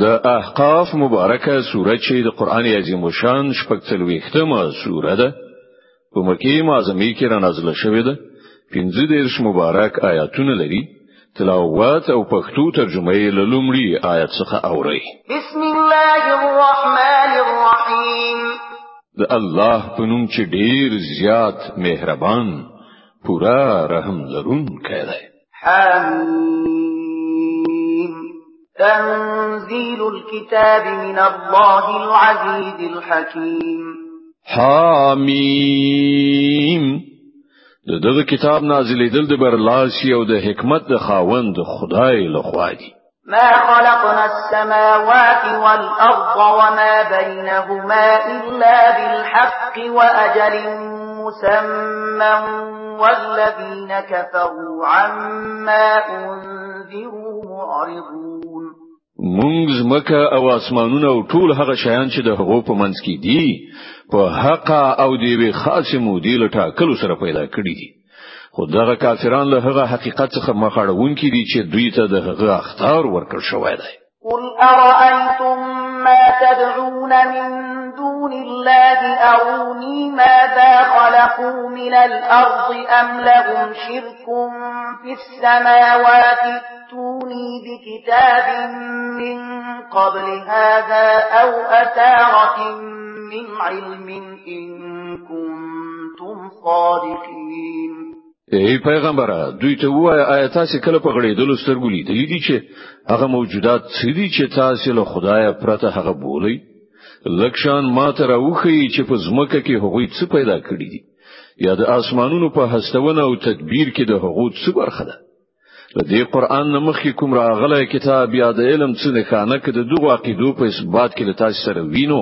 د احقاف مبارکه سوره چې د قران عظیم شان شپږ څلويښتمه سوره ده په مکه معظمه کې را نازله شوې ده. پنځه دیرش مبارک آیاتونه لري. تلاوت او پښتو ترجمه یې له لومړي آیت څخه اوري بسم الله الرحمن الرحیم. د الله په نوم چې ډیر زیات مهربان پورا رحم لرونکی دی. حمیم تنزيل الكتاب من الله العزيز الحكيم. حمیم د دغه کتاب نازلېدل د برلاسي أو د حکمت د خاوند خدای لخوا دی. ما خلقنا السماوات والأرض وما بينهما إلا بالحق وأجل مسمى والذين كفروا عما أنذروا معرضون. مونږ زمکه او اسمانونه او ټول هغه شیان چې د هغو په منځ کې دي په حق او دی وی خاصه مودې لټاکلو سره پیدا کړی دي. خو دغه کافران له هغه حقیقت څخه مخ اړون کې دي چې دوی ته د هغه اختار ورکړ شوی دی قل أرأيتم ما تدعون من دون الله أروني ماذا خلقوا من الأرض أم لهم شرك في السماوات ائتوني بكتاب من قبل هذا أو أثارة من علم إن كنتم صادقين ای پیغمبره دوی ته وایي آیا تاسو کله په غړېدلو سترګو لیدلی دي چې هغه موجودات دي چې تاسو له خدای پرته هغه بولي لکشان ما ته راوخی چې په زمکه کې هغوی څه پیدا کړی دي. یا د اسمانونو په هستونه او تدبیر کې د هغو څه برخه ده؟ د دې قران نمخ کوم راغله کتاب یا د علم څه نه خانه کې د دغه عقیدو په اثبات کې تاسو سره وینو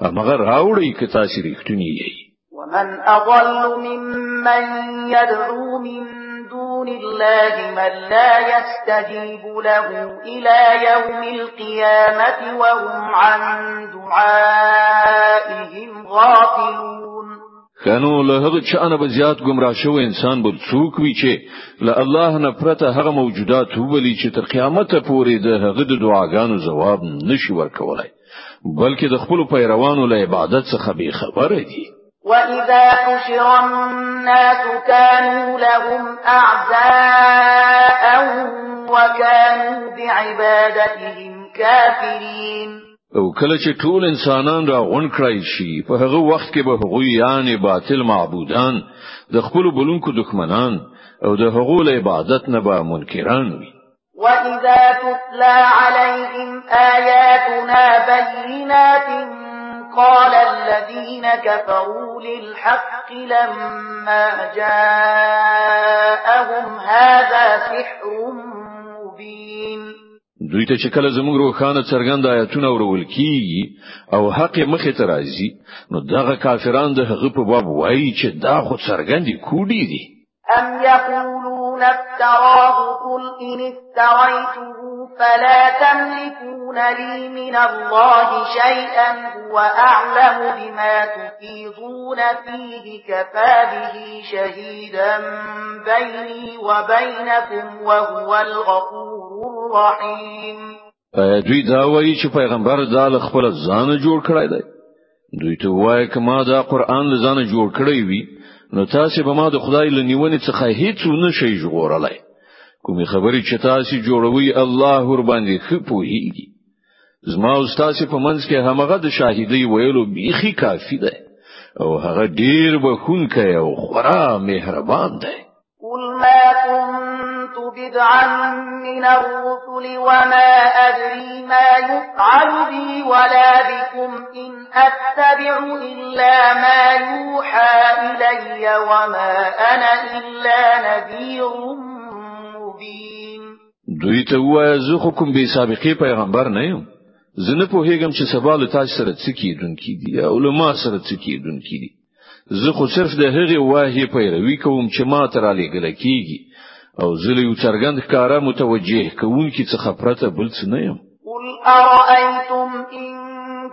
هغه راوړی کې تاسو ریښتونی یې ومن أضل ممن يدعو من دون الله من لا يستجيب له إلى يوم القيامة وهم عن دعائهم غافلون. کنو له هغه چانه به زیات گمراه شو انسان بل څوک وی چې له الله نه پرته هغه موجودات وبلی چې تر قیامت پورې د هغه د دعاګانو جواب نشي ورکولای بلکې د خپل پیروانو له عبادت څخه به خبره دي. وإذا حشر الناس كانوا لهم أعداء وكانوا بعبادتهم كافرين أو کله چې ټول انسانان را غون کړی شي په هغه وخت کې به هغوی یعنی باطل معبودان د خپل بلونکو دښمنان أو د هغو له عبادت نه به منکران وي. وإذا تتلى عليهم آياتنا بينات قال الذين كفروا للحق لما جاءهم هذا سحر مبين. دوی ته چې کله زموږ روخانه څرګند آیاتونه ورول کیږي أو حق مخې ته راځي نو دغه کافران د هغه په باب وایي چې دا خو څرګندې کوډي دي. أم يقولون افتراه قل إن افتريته فلا تملكون لي من الله شيئا هو أعلم بما تفيضون فيه كفى به شهيدا بيني وبينكم وهو الغفور الرحيم. دوی دا وایي چې پیغمبر دا له خپل ځان جوړ کړی دی. دوی ته وایي که ما دا قرآن له ځان جوړ کړی وي نو تاسو به ما د خدای له نیونې څخه هیڅ نه شي ژغورلای کومې خبرې چې تاسو جوړوي الله ور باندې ښه پوهیږي زما او تاسو په منځ کې همغه د شاهدۍ ویلو بیخي کافی ده او هغه ډیر بخونکی او خورا مهربان ده قل ما كنت بدعا من الرسل وما أدري ما يفعل بي ولا بكم إن أتبع إلا ما يوحى إلي وما أنا إلا نذير مبين دوی ته وایي زه خو کوم به سابقه پیغمبر نه یم زه نه پوهیږم چې سبا له تاسو سره څه کیدونکې دي او له ما سره څه کیدونکې دي زه خو صرف د هغې واهی پیروي کوم چې ما تر علی ګل کیږي او زه له یو څرګند کاره متوجه کوونکی څخه پرته بل څه نه یم قل أرأيتم إن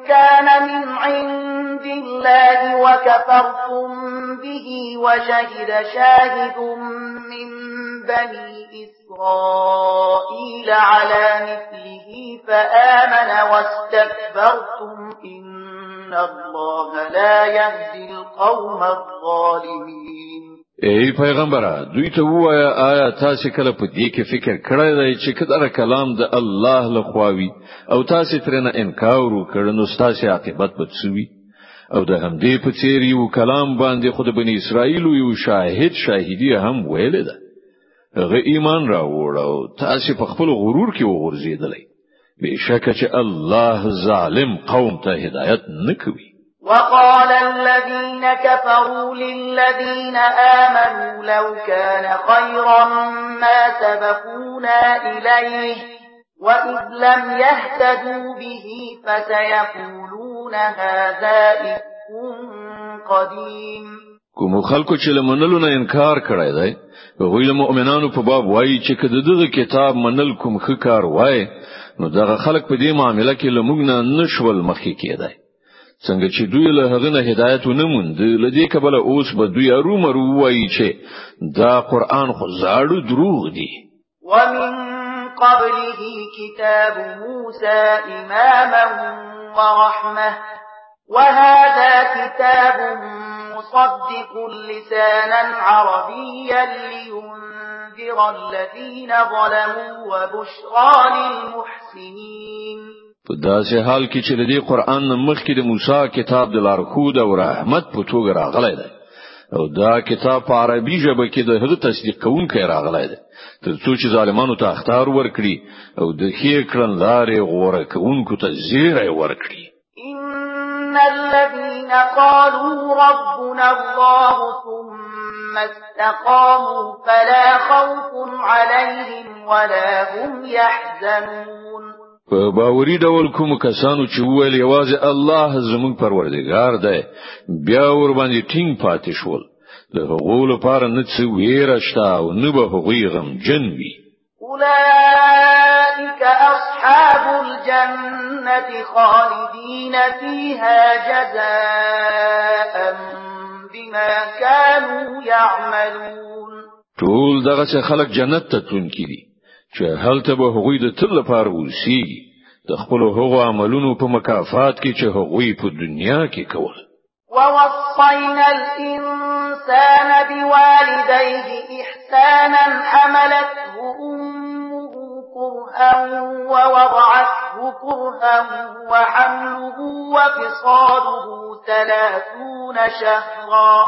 كان من عند الله وكفرتم به وشهد شاهد من بني إسرائيل على مثله فآمن واستكبرتم إن الله لا يهدي القوم الظالمين ای پیغمبره دوی ته وایا آیا تاسو کله په دې کې فکر کړی دی چې کله کلام د الله له خوا وي او تاسو ترنه انکار وکړ نو تاسو عاقبت بد او د همدې په څیر یو کلام باندې خود بنی اسرائیل یو شاهد شاهدی هم ویل ده هغه ایمان راوړ أو تاسو په خپل غرور کې وغورځیدلې بشکه چې الله ظالم قوم ته هدایت نکوي وقال الذين كفروا للذين آمنوا لو كان خيرا ما سبقونا إليه وإذ لم يهتدوا به فسيقولون هذا إفك قديم. کوم خلکو چې له منلو نه انکار کړی دی هغوی له مؤمنانو په باب وایي چې کله دغه کتاب منل کوم ښه کار وای نو دغه خلک په دې معاملې کې لمغ نه نشول مخکې کېدای څنګه چې دوی له هغه نه هدایت ونه موند له دې کبله اوس به دوی ارومرو وایي چې دا قران خو زاړو دروغ دي ومن قبله كتاب موسى إماما ورحمة وهذا كتاب مصدق لسانا عربيا لينذر الذين ظلموا وبشرى للمحسنين. په داسې حال کې چې د دې قران مخکې د موسی کتاب د لارښود او رحمت په توګه راغلی دی. او دا کتاب په عربي ژبه کې د هغه تصدیق کوونکی راغلی دی. تر څو چې ظالمانو ته اختار ورکړي او د ښې کړنې لارې غوړه کوونکو ته زیری ورکړي ان الذين قالوا ربنا الله ثم استقاموا فلا خوف عليهم ولا هم يحزنون. په باوري ډول کوم کسانو چې ویل یوازې الله زموږ پروردگار دی بیا ور باندې ټینګ پاتې شول. د هغو لپاره نه څه ویره شته او نه به هغوی غم جن أولئك أصحاب الجنة خالدين فيها جزاء بما كانوا يعملون. ټول دغه خلک جنت ته تون کړي چې هلته به هغوی د تل لپاره اوسېږي د خپل هغو عملونو په مکافات کې چې هغوی په دنیا کې کول. ووصينا الإنسان بوالديه إحسانا حملته أمه كرها ووضعته كرها وحمله وفصاله ثلاثون شهرا.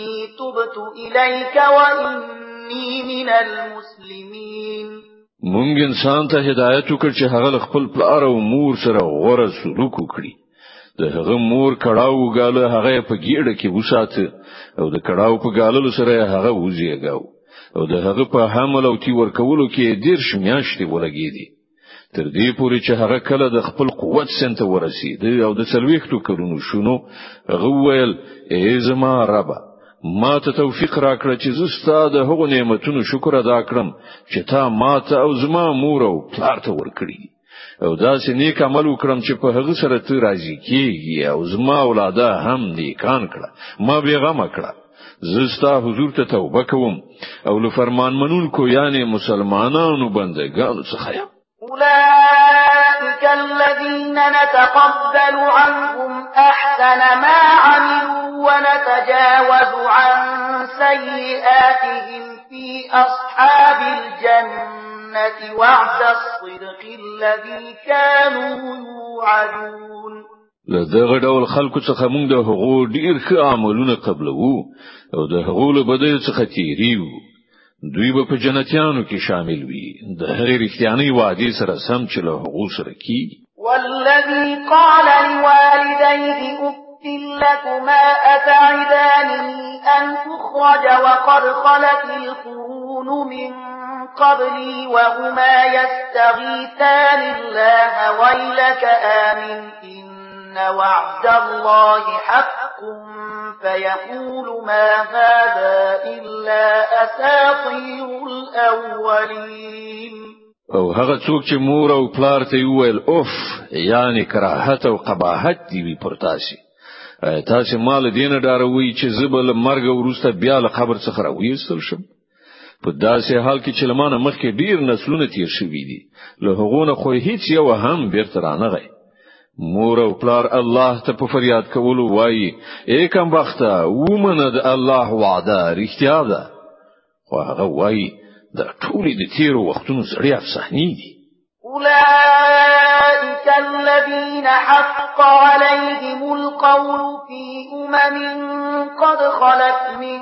إني تبت إليك وإني من المسلمين. مونږ انسان ته هدایت وکړ چې هغه خپل پلار او مور سره غوړه سلوک وکړي. د هغه مور کړاوو ګاله هغه په ګیړه کې وساته. او د کړاوو په ګالو سره هغه وزیږاو او د هغه په حمل او تی ورکولو کې ډیر میاشتي ولګیدي تر دې پورې چې هغه کله د خپل قوت سنت ورسید او د څلويښتو کلونو شو نو هغه ویل ای زما ربه ما ته توفیق راکړه چې زه ستاسو د هغو نعمتونو شکر ادا کړم چې تا ما ته او زما مور او پلار ته ورکړي. او دا چې نیک عمل وکړم چې په هغه سره ته راضي کیږي او زما اولاده هم نیکان کړه ما بیغم کړه. زستا حضور ته توبه کوم او له فرمان منونکو یعنی مسلمانانو بندگانو څخه یم أولئك الذين نتقبل عنهم أحسن ما عملوا ونتجاوز عن سيئاتهم في أصحاب الجنة وعد الصدق الذي كانوا يوعدون. له دغه ډول خلکو څخه موږ د هغو ډیر ښه عملونه قبلو او د له څخه تیریو. دوی به په جنتیانو کې شامل وي. د هغې رښتیاني وعده سره سم چې له هغو سره کی والذي قال لوالديه أف لكما أتعدانني أن تخرج وقد خلت القرون من قبلي وهما يستغيثان الله ويلك آمن إن وعد الله حق فيقول ما هذا إلا أساطير الأولين او هغه څوک چې مور او پلار ته ویل اوف یعنی کراهت او قباحت دی وی پر تاسې تاسو ما له دینه ډاروي چې زه به له مرګ وروسته بیا له خبر څخه راوېستل شم؟ په داسې حال کې چې له مانه مخکې ډیر نسلونه تیر شوي دي. له هغو نه خو هیڅ یو هم بیرته رانغی مور او پلار الله ته په فریاد کولو وایي ای کم بخته ومنه د الله وعده رښتیا ده؟ خو هغه وایي د ټولې د تیرو وختونو سړی افسانې دي. أولئك الذين حق عليهم القول في أمم قد خلت من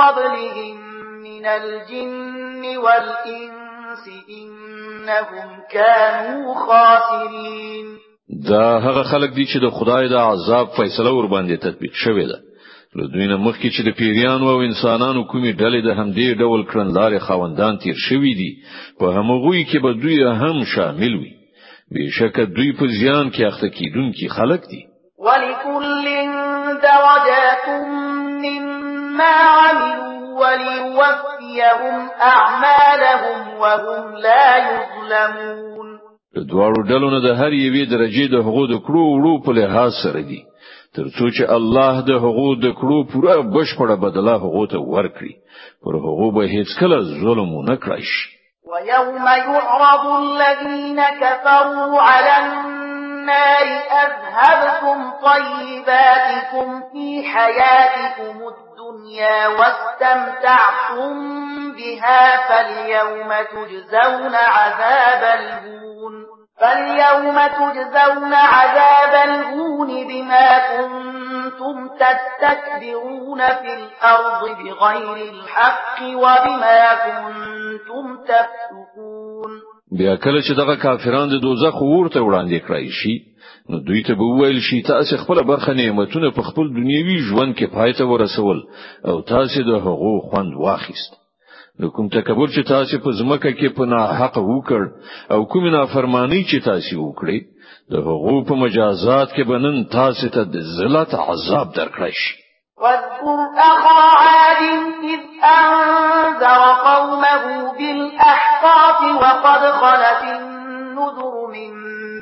قبلهم من الجن والإنس إنهم كانوا خاسرين دا هغه خلک دي چې د خدای د عذاب فیصله ور باندې تطبیق شوې ده. له دوی نه مخکې چې د پیریانو او انسانانو کومې ډلې د همدې ډول کړنلارې خاوندان تیر شوي دي په همغوی کې به دوی هم شامل وي. بېشکه دوی په زیان کې اخته کیدونکي خلک دي. ولکل درجات مما عملوا وليوفيهم أعمالهم وهم لا يظلمون دواړو ډلو نه د هر یوې درجه د حقوق کړو وړو په لحاظ سره دي ترڅو چې الله د حقوق د کړو پوره بشپړه بدله حقوق ته ورکړي. پر حقوق به هیڅ کله ظلم نه کړی شي. ويوم يعرض الذين كفروا على النار أذهبتم طيباتكم في حياتكم الدنيا واستمتعتم بها فاليوم تجزون عذاب الهون فاليوم تجزون عذاب الهون بما كنتم تستكبرون في الأرض بغير الحق وبما كنتم تفسقون. بیا کله چې دغه کافران د دوزخ ورته وړاندې کړای شي نو دوی ته به ویل شي تاسو خپل برخه نعمتونه په خپل دنیوي ژوند کې پای ته ورسول او تاسو د هغو خوند واخیست. کوم تکبر چې تاسو په ځمکه کې په ناحق وکړ او کوم نافرمانی چې تاسو وکړي د هغو په مجازات کې به نن تاسو ته د ذلت عذاب درکړی شي واذكر أخا عاد إذ أنذر قومه بالأحقاف وقد خلت النذر من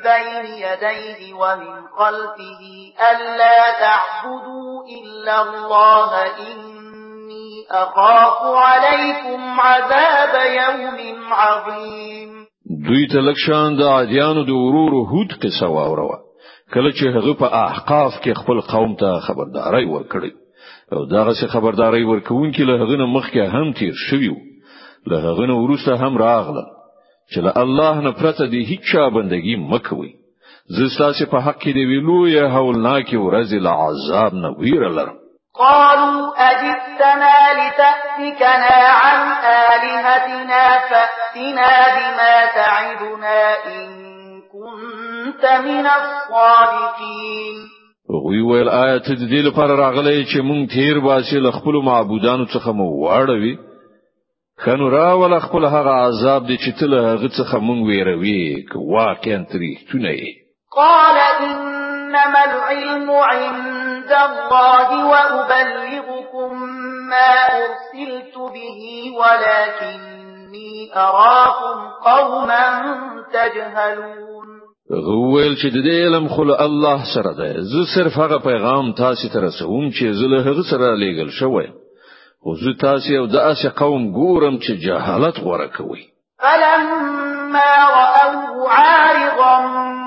بين يديه ومن خلفه ألا تعبدوا إلا الله إن أخاف عليكم عذاب يوم عظيم. دوی ته لکشان د عادیانو د ورور هود قصه واوروه. کله چې هغه په احقاف کې خپل قوم ته خبرداري ورکړي. او داغه څه خبرداري ورکوونکي له هغه مخکې هم تیر شوی له هغه وروسته هم راغله. چې له الله نه پرته دی هیڅ بندگی مکوي زستاسه په حق کې دی ویلو یا هولناکي ورځ له عذاب نه ویره لرم قالوا أجدتنا لتأفكنا عن آلهتنا فأتنا بما تعدنا إن كنت من الصادقين. وی ویل آیت د دې لپاره راغلی چې مونږ تیر باسي ل خپل معبودانو څخه مو واړوي؟ خنو را ول خپل هغه عذاب دي چې تل هغه څخه مونږ ویروي که واقعا تریختونه قال إنما العلم عند الله وأبلغكم ما أرسلت به ولكني أراكم قوما تجهلون. غویل چې د دې علم خل الله سره ده زه صرف هغه پیغام تاسو ته رسوم چې زه هغه سره لېګل شوی خو زه تاسو یو داسې قوم ګورم چې جهالت غوړه کوي. فلما رأوه عارضا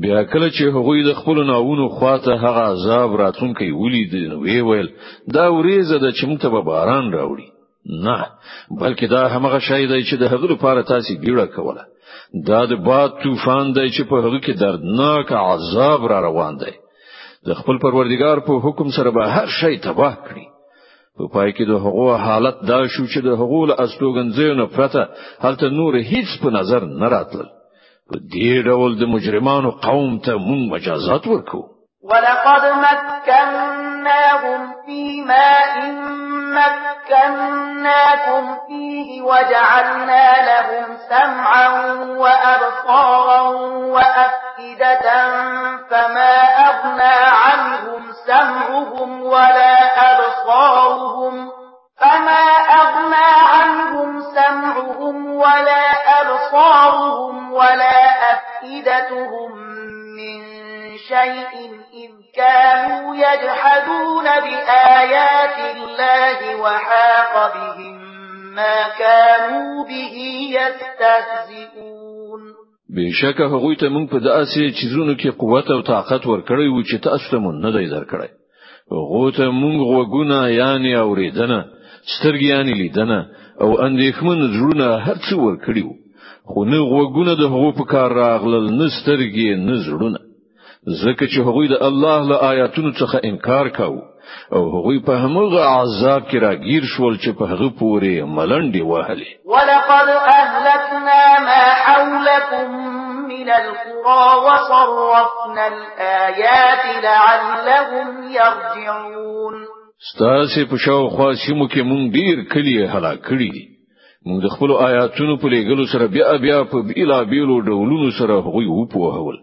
بیا کله چې هغوی د خپل ناوونو خواته هغه عذاب راتونکي ولید نو وی ویل دا وریځ ده چې موږ ته باران راوړي. نه بلکې دا همغه شی دی چې د هغه لپاره تاسو بیړه کوله. دا د باد طوفان دی چې په هغه کې دردناک عذاب را روان دی. د خپل پروردگار په حکم سره به هر شی تباه کړي. په پای کې د هغو حالت دا شو چې د هغو له استوګنځونو پرته هلته نور هیڅ په نظر نه راتل په دې ډول د مجرمانو قوم ته مونږ مجازات ورکو. ولقد مكناهم في ماء مكناكم فيه وجعلنا لهم سمعا وأبصارا وأفئدة فما أغنى عنهم سمعهم ولا أبصارهم فما أغنى عنهم سمعهم ولا أبصارهم ولا أفئدتهم من شيء إذ كانوا يجحدون بآيات الله وحاق بهم ما كانوا به يستهزئون. بشک هغوی ته موږ په داسې چیزونو کې قوت أو طاقت ورکړی و چې تاسو ته مونږ نه دی درکړی. هغه ته موږ وګونه یعنی اوریدنه سترګې یعنی لیدنه او اندېښمن زړونه هر څه ورکړیو خو نه وګونه د هغو په کار راغلل نه سترګې نه زړونه. ځکه چې هغوی د الله له آیاتونو څخه انکار کاوه او هغوی په همغه عذاب کې راګیر شول چې په هغه پورې ملنډي وهلې. ولقد اهلكنا ما حولكم من القرى وصرفنا الآيات لعلهم يرجعون ستاسو په شاوخوا سیمو کې مونږ ډیر کلی هلاک کړی دي. مونږ خپل آیاتونو په لېږلو سره بیا بیا په بیلا بیلو ډولونو سره هغوی وپوهول.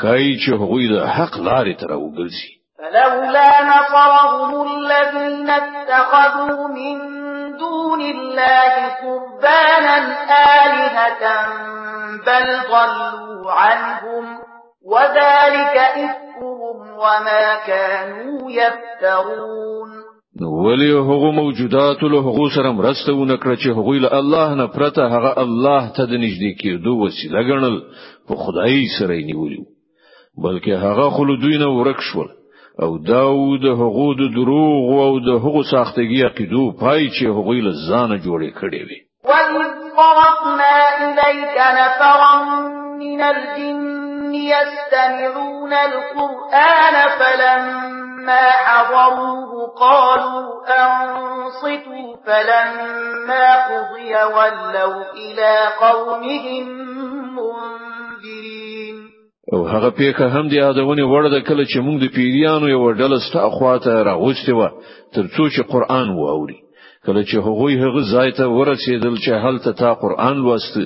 ښایي چې هغوی د حق لارې ته راوګرځي. فلولا نصرهم الذين اتخذوا من دون الله قربانا آلهة بل ضلوا عنهم. وذلك إفكهم وما كانوا يفترون. ولی هغه موجودات له هغه سره مرسته و نکړه چې هغه له الله نه پرته هغه الله ته د نږدې کېدو وسیله ګڼل په خدای سره یې نیولیو بلکې هغه خو له دوی نه ورک شول. او دا و د هغه د دروغ او د هغه ساختګي عقیدو پای چې هغه له ځانه جوړې کړې وي وَإِذْ صَرَفْنَا إِلَيْكَ نَفَرًا مِنَ الْجِنِّ يَسْتَمِعُونَ الْقُرْآنَ فَلَمَّا حَضَرُوهُ قَالُوا أَنصِتُوا فَلَمَّا قُضِيَ وَلَّوْا إِلَى قَوْمِهِمْ مُنذِرِينَ. او هغه پیښه هم د یادونې وړ ده کله چې موږ د پیریانو یو ډله ستا خواته راغوستي و ترڅو چې قرآن واوري. کله چې هغه هغه ځای ته ورسېدل چې هلته تا قرآن لوست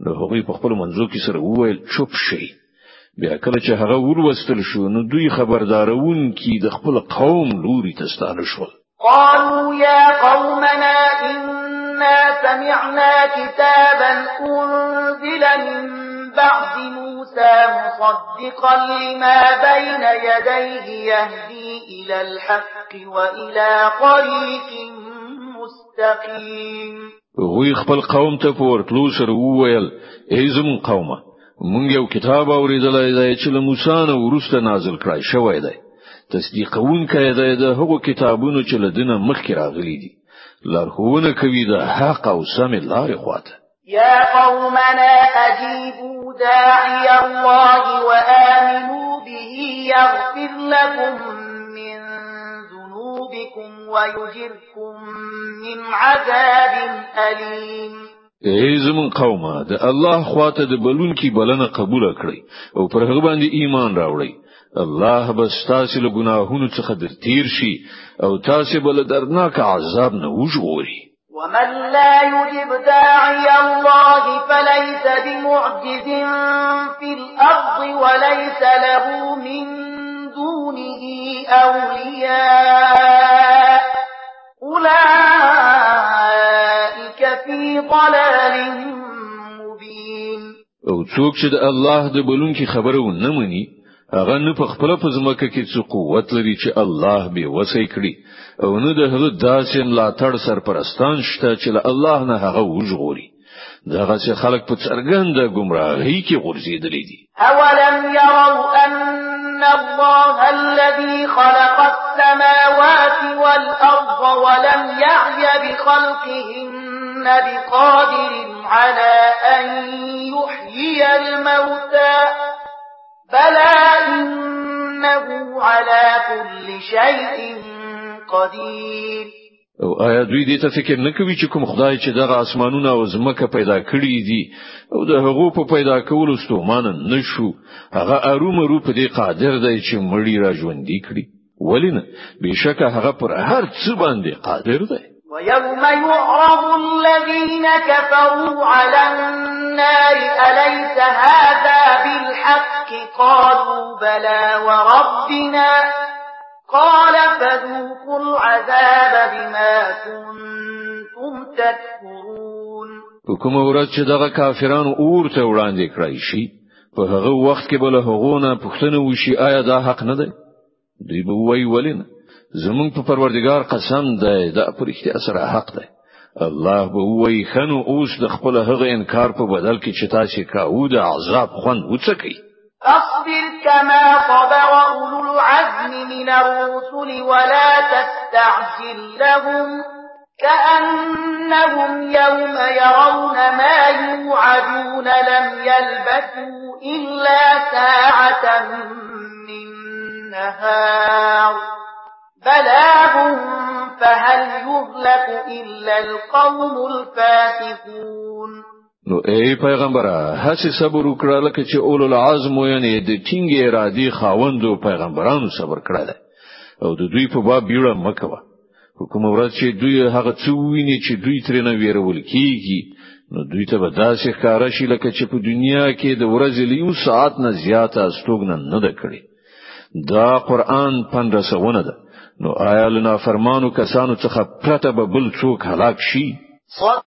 نو هغه په خپل منځو کې سره وویل چوپ شي بیا کله چې هغه وروستل شو نو دوی خبردارونکي د خپل قوم لوري ته ستانه شول. قالوا يا قومنا إنا سمعنا كتابا أنزل من بعد موسى مصدقا لما بين يديه يهدي إلى الحق وإلى طريق مستقيم. هغوی خپل قوم ته پورتلو سره وویل ای زموږ قومه مونږ یو کتاب اوریدلای دی چې له موسی نه وروسته نازل کړای شوی دی. تصدیقون کوي د هغو کتابونو چې له دینه مخکې راغلي دي. لارښوونه کوي د حق او سم لارې خواته. يا قومنا أجيبوا داعي الله وآمنوا به يغفر لكم من ذنوبكم ويجركم من عذاب أليم ای زموږ قومه د الله خواته د بلونکي بلنه قبول کړئ او پر هغه باندې ایمان راوړئ. الله به ستاسو له ګناهونو څخه در تیر شي او تاسو به له دردناک عذاب نه وژغوري. ومن لا يجب داعي الله فليس بمعجز في الأرض وليس له من دونه أولياء ضلال مبين او څوک چې د الله د بلونکي خبره ونه مني هغه نه په خپل په ځمکه کې څه قوت لري چې الله به وسې کړی او نه د هغه داسې ملاتړ سرپرستان شته چې له الله نه هغه وژغوري. دغه چې خلک په څرګنده گمراهۍ کې غورځېدلې دي. اولم يروا ان الله الذي خلق السماوات والأرض ولم يعي بخلقهن بقادر على أن يحيي الموتى بلى إنه على كل شيء قدير. أو آیا دوی دې ته فکر نه کوي چې کوم خدای چې دغه اسمانونه أو زمکه پیدا کړی دي أو د هغو په پیدا کولو ستومان نشو هغه ارومرو په دې قادر دی چې مړی را ژوندې کړي. ولینه بشکه هغه پر هر څه باندې قادر دی. ويوم يعرض الذين كفروا على النار أليس هذا بالحق؟ قالوا بلى وربنا. قال فذوقوا العذاب بما كنتم تكفرون. کوم ورځ چې دغه کافرانو اور ته وړاندې کړای شي په هغه وخت کې بل هغونه پښتنه وشي آیا دا حق نه دی؟ دوی به وایي ولینه زمون په پروردگار قسم دی دا پر اختیار سره حق دی. الله به وایي خنو اوس د خپل هغه انکار په بدل کې چې تاسو کاوه د عذاب خوند وڅکئ فاصبر كما صبر أولو العزم من الرسل ولا تستعجل لهم كأنهم يوم يرون ما يوعدون لم يلبثوا إلا ساعة من نهار. بلاغ فهل يهلك إلا القوم الفاسقون نو ای پیغمبره هڅه صبر وکړه لکه چې اول العزم یعنی د ټینګ ارادي خاوندو پیغمبرانو صبر کړل او د دوی په باب بیړه مکوه حکم ورځ چې دوی هغه څه ویني چې دوی ترې نه ویرول کیږي نو دوی ته به داسې ښکارا شي لکه چې په دنیا کې د ورځې لیو ساعت نه زیاته استوګن نه ده کړې. دا قران پندرسونه ده نو آیا لنا فرمانو کسانو څخه پرته به بل څوک هلاک شي